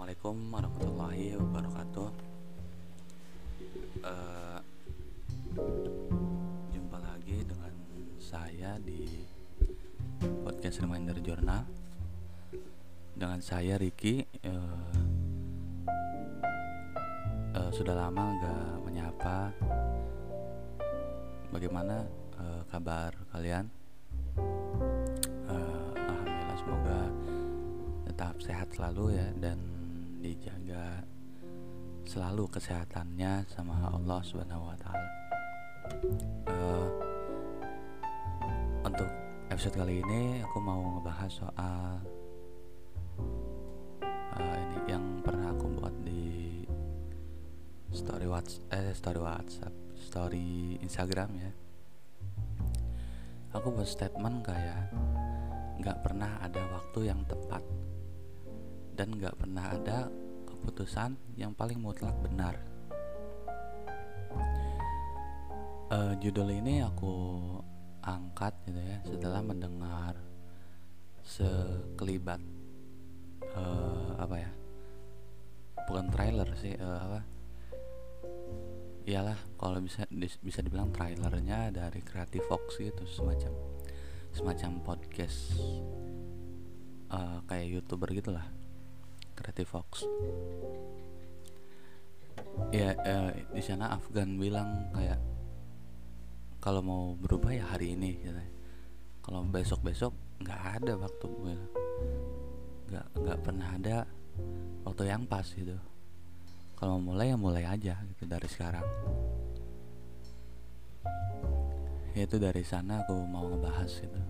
Assalamualaikum warahmatullahi wabarakatuh. Uh, jumpa lagi dengan saya di podcast Reminder Journal. Dengan saya Ricky. Uh, uh, sudah lama nggak menyapa. Bagaimana uh, kabar kalian? Alhamdulillah semoga tetap sehat selalu ya dan dijaga selalu kesehatannya sama Allah Subhanahu wa taala. Uh, untuk episode kali ini aku mau ngebahas soal uh, ini yang pernah aku buat di story WhatsApp, eh story WhatsApp, story Instagram ya. Aku buat statement kayak nggak pernah ada waktu yang tepat dan gak pernah ada keputusan yang paling mutlak benar. Uh, judul ini aku angkat gitu ya setelah mendengar sekelibat uh, apa ya bukan trailer sih uh, apa iyalah kalau bisa bisa dibilang trailernya dari Creative Fox gitu semacam semacam podcast uh, kayak youtuber gitulah Creative Fox ya eh, di sana Afgan bilang kayak kalau mau berubah ya hari ini gitu. kalau besok besok nggak ada waktu nggak nggak pernah ada waktu yang pas gitu. Kalau mau mulai ya mulai aja gitu dari sekarang. Ya itu dari sana aku mau ngebahas itu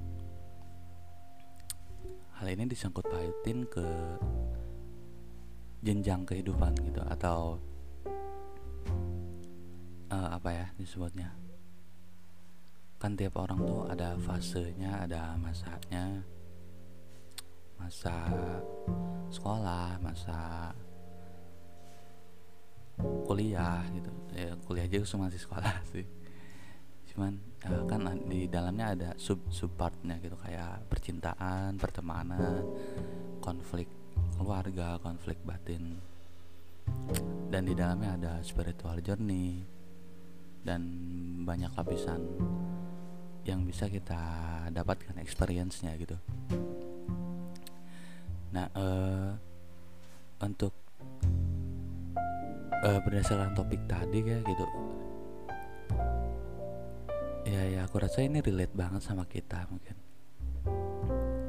hal ini disangkut pautin ke jenjang kehidupan gitu atau uh, apa ya disebutnya? Kan tiap orang tuh ada fasenya ada masanya. Masa sekolah masa kuliah gitu. Ya kuliah aja masih sekolah sih. Cuman uh, kan di dalamnya ada sub sub partnya gitu kayak percintaan pertemanan konflik keluarga, konflik batin. Dan di dalamnya ada spiritual journey dan banyak lapisan yang bisa kita dapatkan experience-nya gitu. Nah, uh, untuk uh, berdasarkan topik tadi kayak gitu. Ya ya aku rasa ini relate banget sama kita mungkin.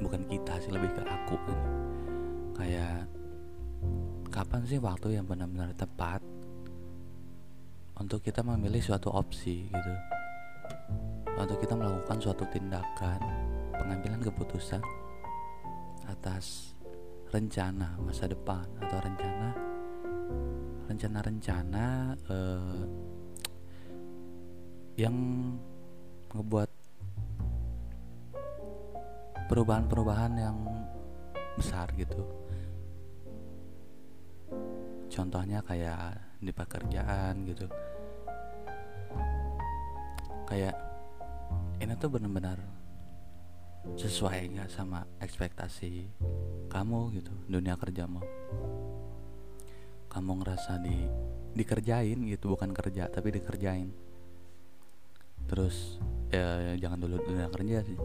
Bukan kita sih lebih ke aku gitu kayak kapan sih waktu yang benar-benar tepat untuk kita memilih suatu opsi gitu? Untuk kita melakukan suatu tindakan pengambilan keputusan atas rencana masa depan atau rencana rencana-rencana uh, yang ngebuat perubahan-perubahan yang besar gitu. Contohnya kayak di pekerjaan gitu. Kayak ini tuh benar-benar sesuai nggak sama ekspektasi kamu gitu dunia kerjamu? Kamu ngerasa di dikerjain gitu bukan kerja tapi dikerjain. Terus ya jangan dulu dunia kerja sih.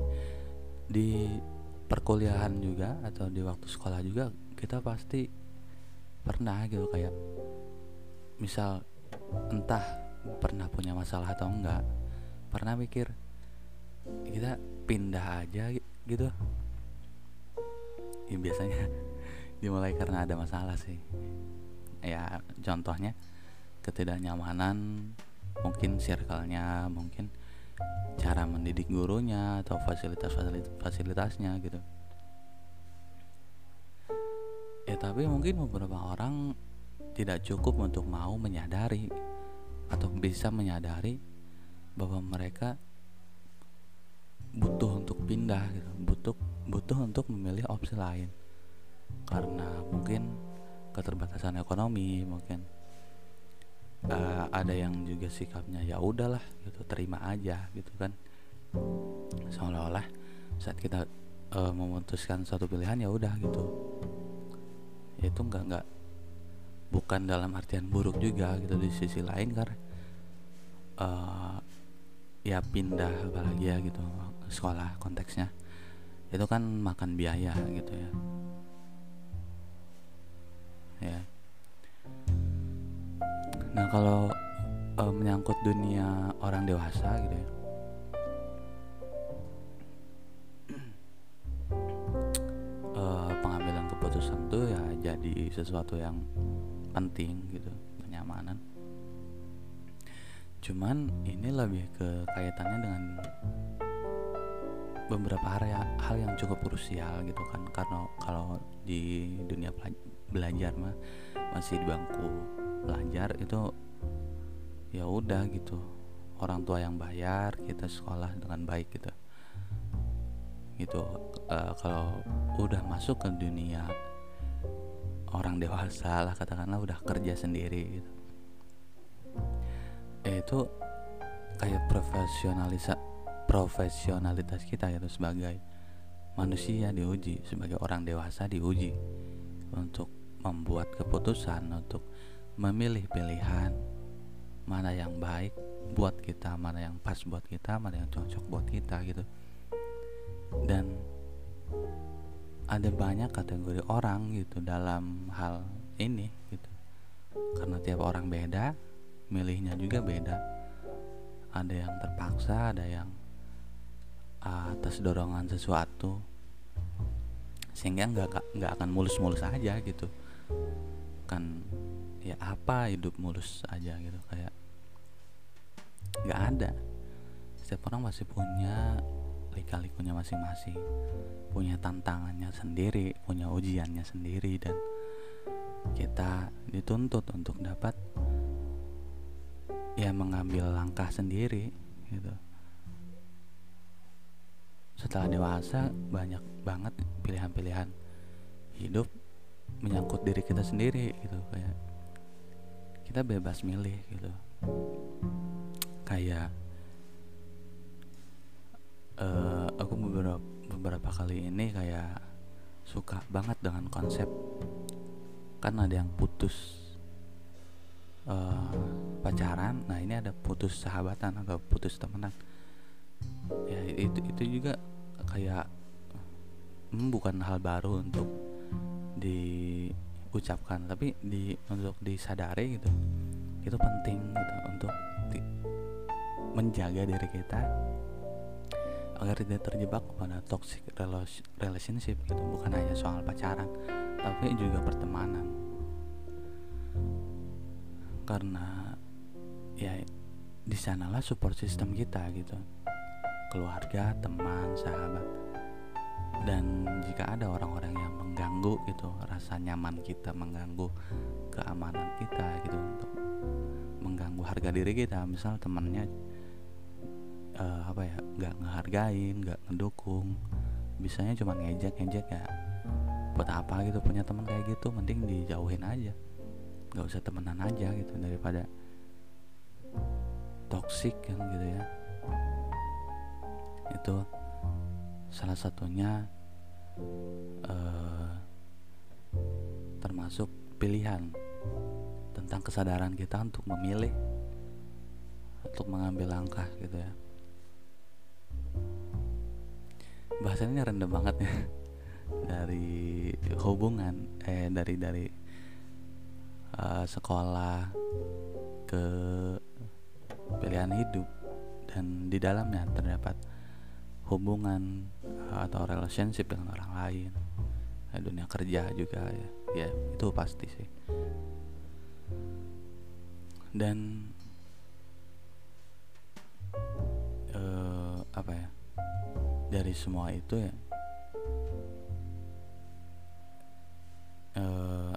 Di perkuliahan juga atau di waktu sekolah juga kita pasti pernah gitu kayak misal entah pernah punya masalah atau enggak pernah mikir kita pindah aja gitu. Ya biasanya dimulai karena ada masalah sih. Ya contohnya ketidaknyamanan mungkin circle-nya mungkin cara mendidik gurunya atau fasilitas fasilitasnya gitu. Ya tapi mungkin beberapa orang tidak cukup untuk mau menyadari atau bisa menyadari bahwa mereka butuh untuk pindah gitu butuh butuh untuk memilih opsi lain. Karena mungkin keterbatasan ekonomi mungkin uh, ada yang juga sikapnya ya udahlah gitu terima aja gitu kan. Seolah-olah saat kita uh, memutuskan satu pilihan ya udah gitu. Itu nggak nggak bukan dalam artian buruk juga gitu di sisi lain karena uh, ya pindah bahagia gitu sekolah konteksnya. Itu kan makan biaya gitu ya. Ya nah kalau uh, menyangkut dunia orang dewasa gitu ya. Uh, pengambilan keputusan tuh ya jadi sesuatu yang penting gitu kenyamanan. Cuman ini lebih ke kaitannya dengan beberapa area hal yang cukup krusial gitu kan. Karena kalau di dunia belajar mah masih di bangku belajar itu ya udah gitu. Orang tua yang bayar kita sekolah dengan baik gitu. Gitu uh, kalau udah masuk ke dunia orang dewasa lah katakanlah udah kerja sendiri gitu. Eh, itu kayak profesionalisa profesionalitas kita gitu sebagai manusia diuji sebagai orang dewasa diuji untuk membuat keputusan untuk memilih pilihan. Mana yang baik buat kita mana yang pas buat kita mana yang cocok buat kita gitu. Dan ada banyak kategori orang gitu dalam hal ini gitu. Karena tiap orang beda milihnya juga beda. Ada yang terpaksa ada yang atas dorongan sesuatu. Sehingga nggak nggak akan mulus-mulus aja gitu apa hidup mulus aja gitu kayak nggak ada. Setiap orang masih punya lika-likunya masing-masing punya tantangannya sendiri punya ujiannya sendiri dan kita dituntut untuk dapat ya mengambil langkah sendiri gitu. Setelah dewasa banyak banget pilihan-pilihan hidup menyangkut diri kita sendiri gitu kayak kita bebas milih gitu. Kayak uh, aku beberapa beberapa kali ini kayak suka banget dengan konsep kan ada yang putus uh, pacaran nah ini ada putus sahabatan atau putus temenan. Ya itu itu juga kayak hmm, bukan hal baru untuk diucapkan tapi di untuk disadari gitu itu penting gitu untuk di, menjaga diri kita agar tidak terjebak pada toxic relationship gitu. Bukan hanya soal pacaran tapi juga pertemanan. Karena ya di sanalah support system kita gitu. Keluarga, teman, sahabat. Dan jika ada orang-orang yang mengganggu gitu, rasa nyaman kita mengganggu keamanan kita gitu untuk mengganggu harga diri kita, misal temannya uh, apa ya, nggak ngehargain, nggak ngedukung, bisanya cuma ngejek-ngejek ya. Buat apa gitu punya teman kayak gitu, mending dijauhin aja, nggak usah temenan aja gitu daripada toxic kan gitu ya itu salah satunya uh, termasuk pilihan tentang kesadaran kita untuk memilih untuk mengambil langkah gitu ya. Bahasanya rendah banget ya. Dari hubungan eh dari dari uh, sekolah ke pilihan hidup dan di dalamnya terdapat hubungan eh, atau relationship dengan orang lain. Dunia kerja juga ya. Ya itu pasti sih. Dan uh, apa ya dari semua itu ya uh,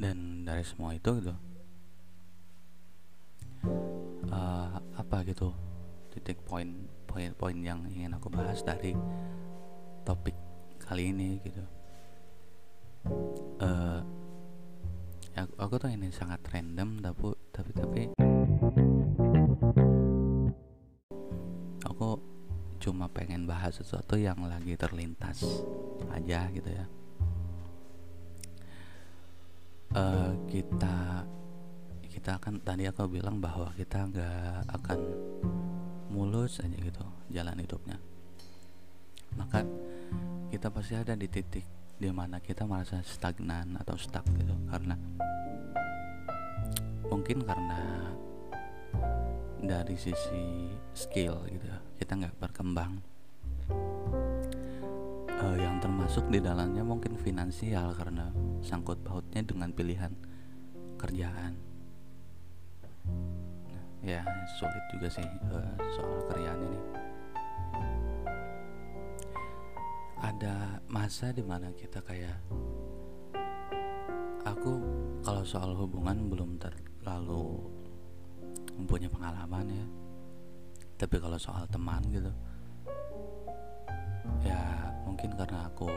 dan dari semua itu gitu gitu. Titik poin poin-poin yang ingin aku bahas dari topik kali ini gitu. Uh, aku, aku tuh ini sangat random tapi tapi tapi aku cuma cuma pengen bahas sesuatu yang lagi terlintas aja gitu ya. Uh, kita kita akan tadi aku bilang bahwa kita nggak akan mulus aja gitu jalan hidupnya. Maka kita pasti ada di titik di mana kita merasa stagnan atau stuck gitu. Karena mungkin karena dari sisi skill gitu ya, kita nggak berkembang. Uh, yang termasuk di dalamnya mungkin finansial karena sangkut pautnya dengan pilihan kerjaan ya sulit juga sih uh, soal kerjaan ini ada masa di mana kita kayak aku kalau soal hubungan belum terlalu mempunyai pengalaman ya. Tapi kalau soal teman gitu ya mungkin karena aku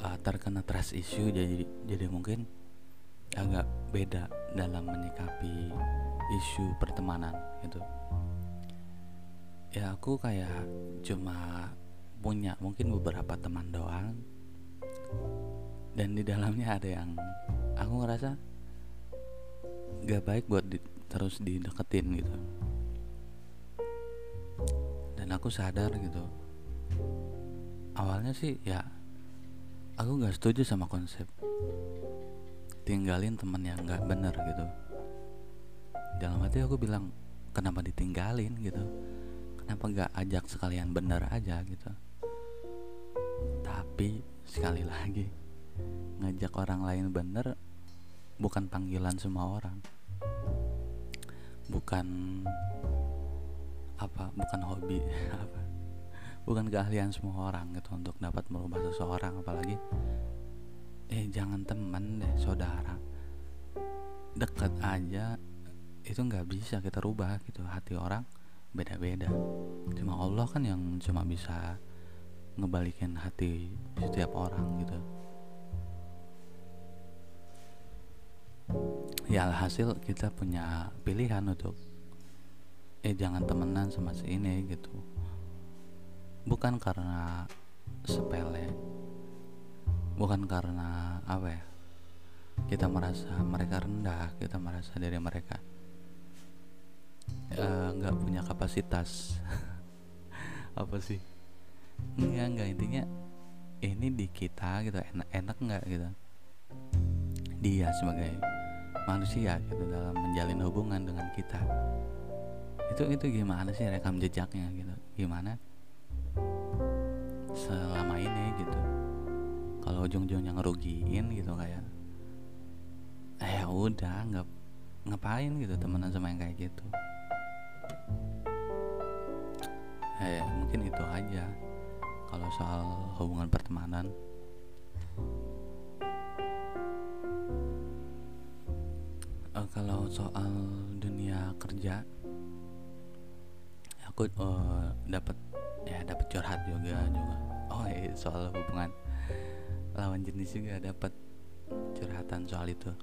uh, terkena trust issue jadi jadi mungkin agak beda dalam menyikapi isu pertemanan gitu. Ya aku kayak cuma punya mungkin beberapa teman doang. Dan di dalamnya ada yang aku ngerasa gak baik buat di, terus dideketin gitu. Dan aku sadar gitu. Awalnya sih ya aku gak setuju sama konsep tinggalin teman yang nggak bener gitu. Dalam hati aku bilang kenapa ditinggalin gitu? Kenapa nggak ajak sekalian bener aja gitu? Tapi sekali lagi ngajak orang lain bener bukan panggilan semua orang. Bukan apa bukan hobi apa? Bukan keahlian semua orang gitu untuk dapat merubah seseorang apalagi eh jangan teman deh saudara. Dekat aja itu nggak bisa kita rubah gitu. Hati orang beda-beda. Cuma Allah kan yang cuma bisa ngebalikin hati setiap orang gitu. Ya alhasil kita punya pilihan untuk eh jangan temenan sama si ini gitu. Bukan karena sepele bukan karena apa ya kita merasa mereka rendah kita merasa dari mereka eh, nggak uh, punya kapasitas. Apa sih? Nggak nggak intinya ini di kita gitu enak enak nggak gitu? Dia sebagai manusia gitu dalam menjalin hubungan dengan kita. Itu itu gimana sih rekam jejaknya gitu? Gimana selama ini gitu kalau ujung-ujungnya ngerugiin gitu kayak eh ya udah nggak ngapain gitu temenan sama yang kayak gitu. Eh mungkin itu aja. Kalau soal hubungan pertemanan. Uh, kalau soal dunia kerja aku uh, dapat ya dapat curhat juga juga. Oh iya, soal hubungan lawan jenis juga dapat curhatan soal itu.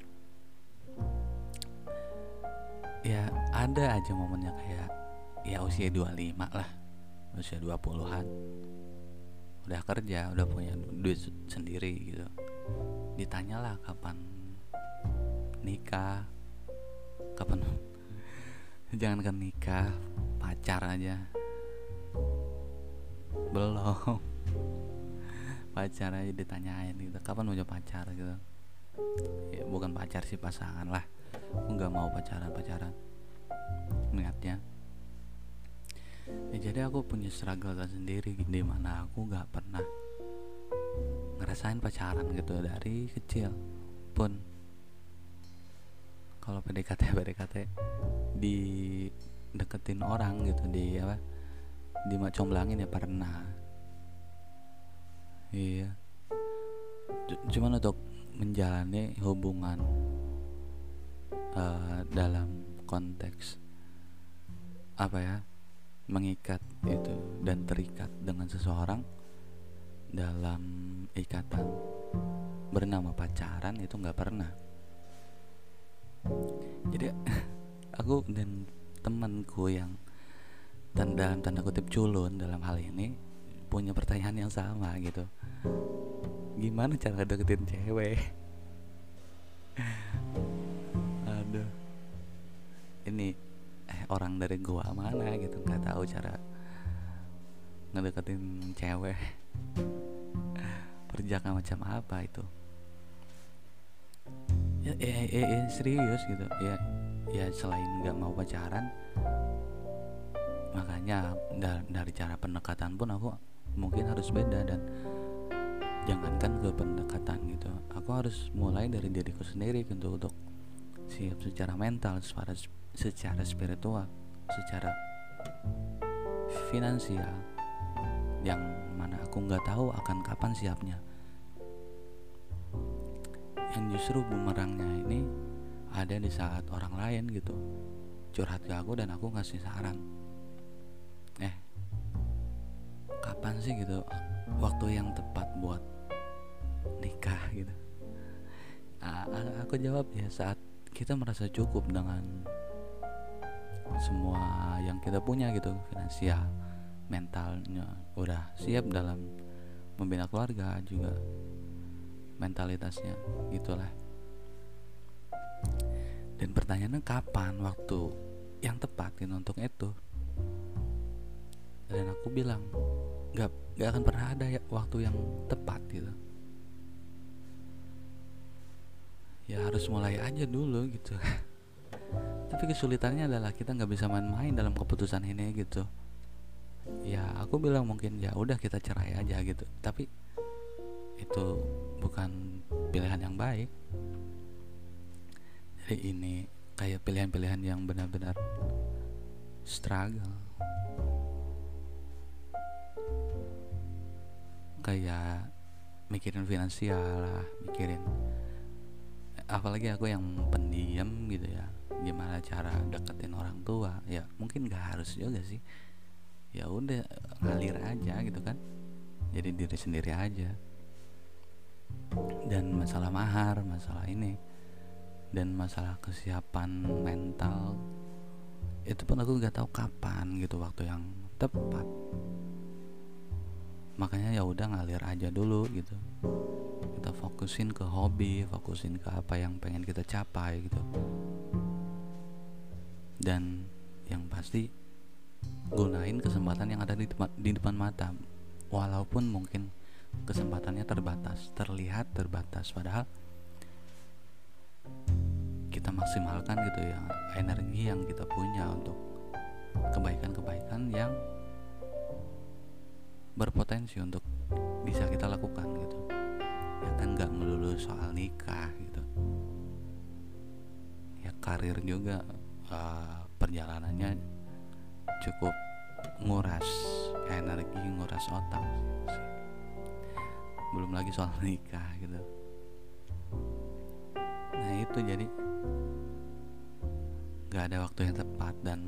Ya ada aja momennya kayak ya usia 25 lah usia 20-an udah kerja udah punya duit sendiri gitu. Ditanyalah kapan nikah kapan jangan kan nikah pacar aja. Belum pacar aja ditanyain gitu. Kapan mau pacar gitu? Ya, bukan pacar sih pasangan lah. Aku nggak mau pacaran pacaran. Niatnya. Ya, jadi aku punya struggle sendiri di mana aku nggak pernah ngerasain pacaran gitu dari kecil pun. Kalau PDKT PDKT di deketin orang gitu di apa? Di macomblangin ya pernah iya. Cuman untuk menjalani hubungan uh, dalam konteks apa ya mengikat itu dan terikat dengan seseorang dalam ikatan bernama pacaran itu nggak pernah. Jadi aku dan temanku yang dan dalam tanda kutip culun dalam hal ini punya pertanyaan yang sama gitu. Gimana cara deketin cewek? Aduh. Ini eh orang dari gua mana gitu nggak tahu cara ngedeketin cewek. Perjaka macam apa itu? Ya eh, eh, eh, serius gitu. Ya ya selain nggak mau pacaran makanya dari cara pendekatan pun aku mungkin harus beda dan jangankan ke pendekatan gitu. Aku harus mulai dari diriku sendiri gitu untuk siap secara mental secara secara spiritual secara finansial. Yang mana aku nggak tahu akan kapan siapnya. Yang justru bumerangnya ini ada di saat orang lain gitu. Curhat ke aku dan aku ngasih saran. Eh kapan sih gitu waktu yang tepat buat nikah gitu? Aku jawab ya saat kita merasa cukup dengan semua yang kita punya gitu finansial mentalnya udah siap dalam membina keluarga juga mentalitasnya gitulah. Dan pertanyaannya kapan waktu yang tepat gitu untuk itu? Dan aku bilang nggak nggak akan pernah ada ya waktu yang tepat gitu. Ya harus mulai aja dulu gitu. Tapi kesulitannya adalah kita nggak bisa main-main dalam keputusan ini gitu. Ya aku bilang mungkin ya udah kita cerai aja gitu. Tapi itu bukan pilihan yang baik. Jadi ini kayak pilihan-pilihan yang benar-benar struggle kayak mikirin finansial lah mikirin apalagi aku yang pendiam gitu ya. Gimana cara deketin orang tua? Ya mungkin gak harus juga sih. Ya udah ngalir aja gitu kan. Jadi diri sendiri aja. Dan masalah mahar masalah ini dan masalah kesiapan mental itu pun aku gak tahu kapan gitu waktu yang tepat makanya ya udah ngalir aja dulu gitu. Kita fokusin ke hobi fokusin ke apa yang pengen kita capai gitu. Dan yang pasti gunain kesempatan yang ada di depan, di depan mata. Walaupun mungkin kesempatannya terbatas terlihat terbatas padahal kita maksimalkan gitu ya energi yang kita punya untuk kebaikan-kebaikan yang berpotensi untuk bisa kita lakukan gitu. Ya kan nggak melulu soal nikah gitu. Ya karir juga uh, perjalanannya cukup nguras energi nguras otak belum lagi soal nikah gitu. Nah itu jadi nggak ada waktu yang tepat dan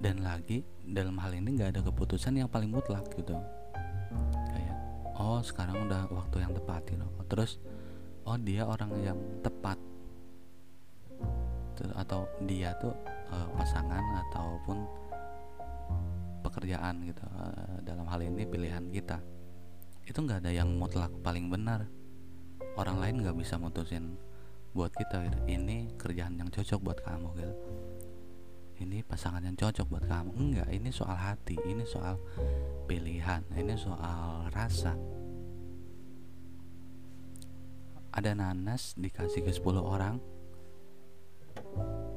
dan lagi dalam hal ini nggak ada keputusan yang paling mutlak gitu. Kayak oh sekarang udah waktu yang tepat gitu terus oh dia orang yang tepat. Atau dia tuh uh, pasangan ataupun pekerjaan gitu. Uh, dalam hal ini pilihan kita. Itu nggak ada yang mutlak paling benar. Orang lain nggak bisa mutusin buat kita gitu. ini kerjaan yang cocok buat kamu gitu ini pasangan yang cocok buat kamu. Enggak ini soal hati ini soal pilihan ini soal rasa. Ada nanas dikasih ke 10 orang.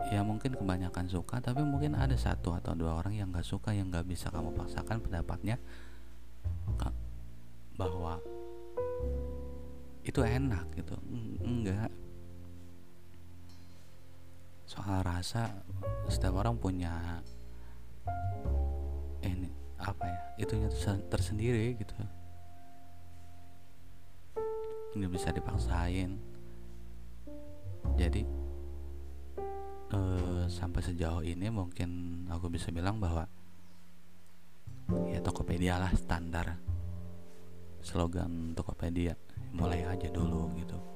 Ya mungkin kebanyakan suka tapi mungkin ada satu atau dua orang yang gak suka yang gak bisa kamu paksakan pendapatnya. Bahwa itu enak gitu. Enggak soal rasa setiap orang punya ini apa ya itunya tersendiri gitu. Nggak bisa dipaksain. Jadi eh, sampai sejauh ini mungkin aku bisa bilang bahwa ya Tokopedia lah standar slogan Tokopedia. Mulai aja dulu gitu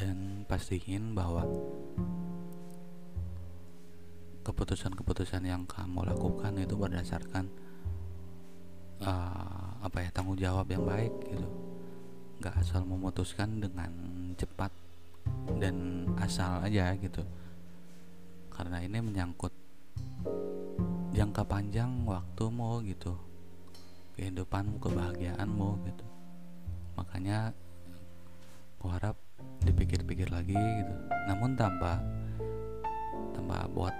dan pastiin bahwa keputusan-keputusan yang kamu lakukan itu berdasarkan uh, apa ya tanggung jawab yang baik gitu. Nggak asal memutuskan dengan cepat dan asal aja gitu. Karena ini menyangkut jangka panjang waktumu gitu kehidupanmu kebahagiaanmu gitu. Makanya aku harap dipikir-pikir lagi gitu. Namun tanpa tanpa buat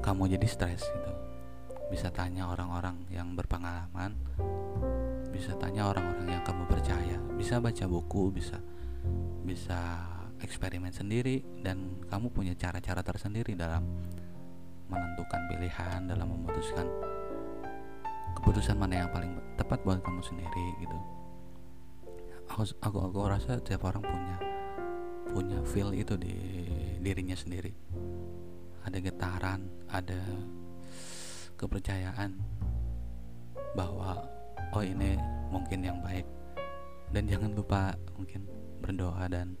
kamu jadi stres gitu. Bisa tanya orang-orang yang berpengalaman bisa tanya orang-orang yang kamu percaya bisa baca buku bisa bisa eksperimen sendiri dan kamu punya cara-cara tersendiri dalam menentukan pilihan dalam memutuskan keputusan mana yang paling tepat buat kamu sendiri gitu. Aku aku aku rasa setiap orang punya punya feel itu di dirinya sendiri. Ada getaran ada kepercayaan bahwa oh ini mungkin yang baik. Dan jangan lupa mungkin berdoa dan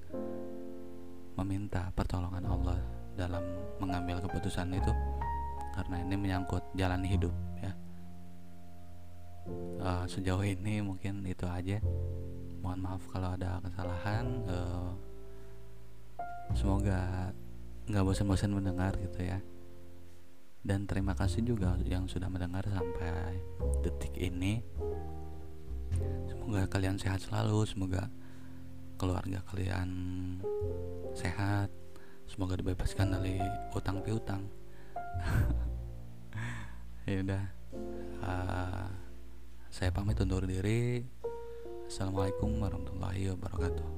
meminta pertolongan Allah dalam mengambil keputusan itu karena ini menyangkut jalan hidup ya. Uh, sejauh ini mungkin itu aja. Mohon maaf kalau ada kesalahan uh, semoga nggak bosan-bosan mendengar gitu ya. Dan terima kasih juga yang sudah mendengar sampai detik ini. Semoga kalian sehat selalu semoga keluarga kalian sehat semoga dibebaskan dari utang piutang. Ya udah uh, saya pamit undur diri. Assalamualaikum warahmatullahi wabarakatuh